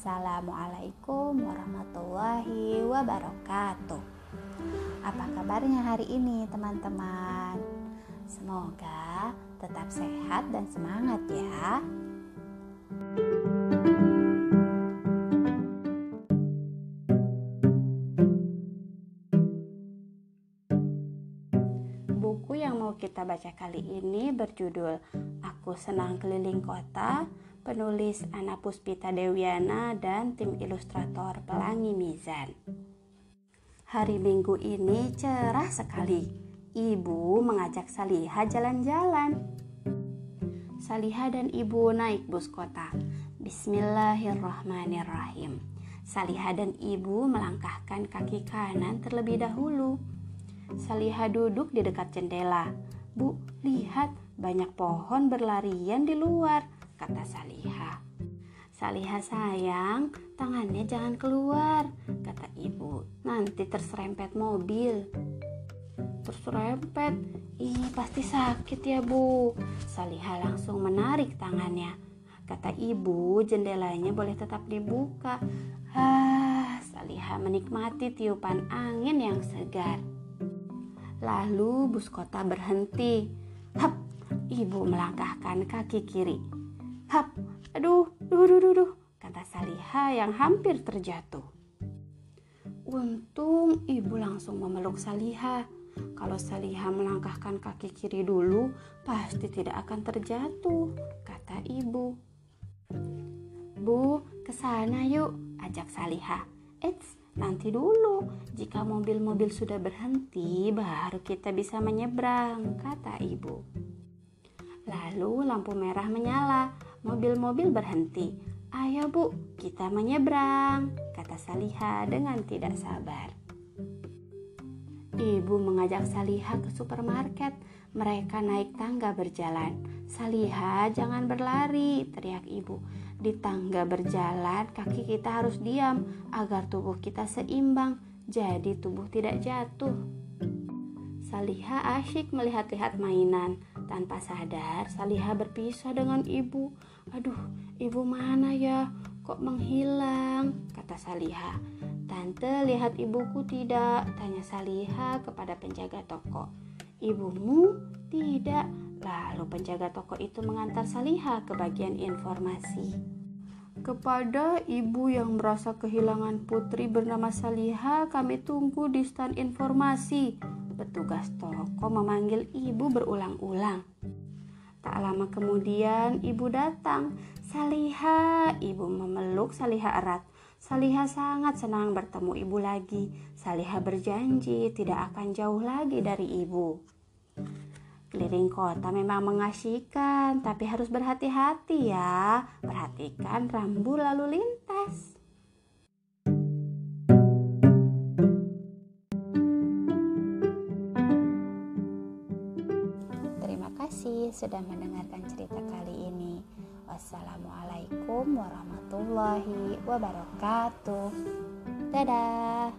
Assalamualaikum warahmatullahi wabarakatuh. Apa kabarnya hari ini, teman-teman? Semoga tetap sehat dan semangat ya. Buku yang mau kita baca kali ini berjudul Aku Senang Keliling Kota penulis Ana Puspita Dewiana dan tim ilustrator Pelangi Mizan. Hari Minggu ini cerah sekali. Ibu mengajak Saliha jalan-jalan. Saliha dan ibu naik bus kota. Bismillahirrahmanirrahim. Saliha dan ibu melangkahkan kaki kanan terlebih dahulu. Saliha duduk di dekat jendela. Bu, lihat banyak pohon berlarian di luar kata Saliha. Saliha sayang, tangannya jangan keluar, kata ibu. Nanti terserempet mobil. Terserempet? Ih, pasti sakit ya bu. Saliha langsung menarik tangannya. Kata ibu, jendelanya boleh tetap dibuka. Ah, Saliha menikmati tiupan angin yang segar. Lalu bus kota berhenti. Hap, ibu melangkahkan kaki kiri. Hap, aduh, duh, duh, duh, duh, kata Saliha yang hampir terjatuh. Untung ibu langsung memeluk Saliha. Kalau Saliha melangkahkan kaki kiri dulu, pasti tidak akan terjatuh, kata ibu. Bu, ke sana yuk, ajak Saliha. Eits, nanti dulu. Jika mobil-mobil sudah berhenti, baru kita bisa menyeberang, kata ibu. Lalu lampu merah menyala mobil-mobil berhenti. Ayo bu, kita menyeberang, kata Saliha dengan tidak sabar. Ibu mengajak Saliha ke supermarket. Mereka naik tangga berjalan. Saliha, jangan berlari, teriak ibu. Di tangga berjalan, kaki kita harus diam agar tubuh kita seimbang, jadi tubuh tidak jatuh. Saliha asyik melihat-lihat mainan. Tanpa sadar, Saliha berpisah dengan ibu. Aduh, ibu mana ya? Kok menghilang? Kata Saliha. Tante lihat ibuku tidak? Tanya Saliha kepada penjaga toko. Ibumu? Tidak. Lalu penjaga toko itu mengantar Saliha ke bagian informasi. Kepada ibu yang merasa kehilangan putri bernama Saliha, kami tunggu di stand informasi. Petugas toko memanggil ibu berulang-ulang. Tak lama kemudian ibu datang. Saliha, ibu memeluk Saliha erat. Saliha sangat senang bertemu ibu lagi. Saliha berjanji tidak akan jauh lagi dari ibu. Keliling kota memang mengasihkan, tapi harus berhati-hati ya. Perhatikan rambu lalu lintas. Kasih sudah mendengarkan cerita kali ini. Wassalamualaikum warahmatullahi wabarakatuh. Dadah.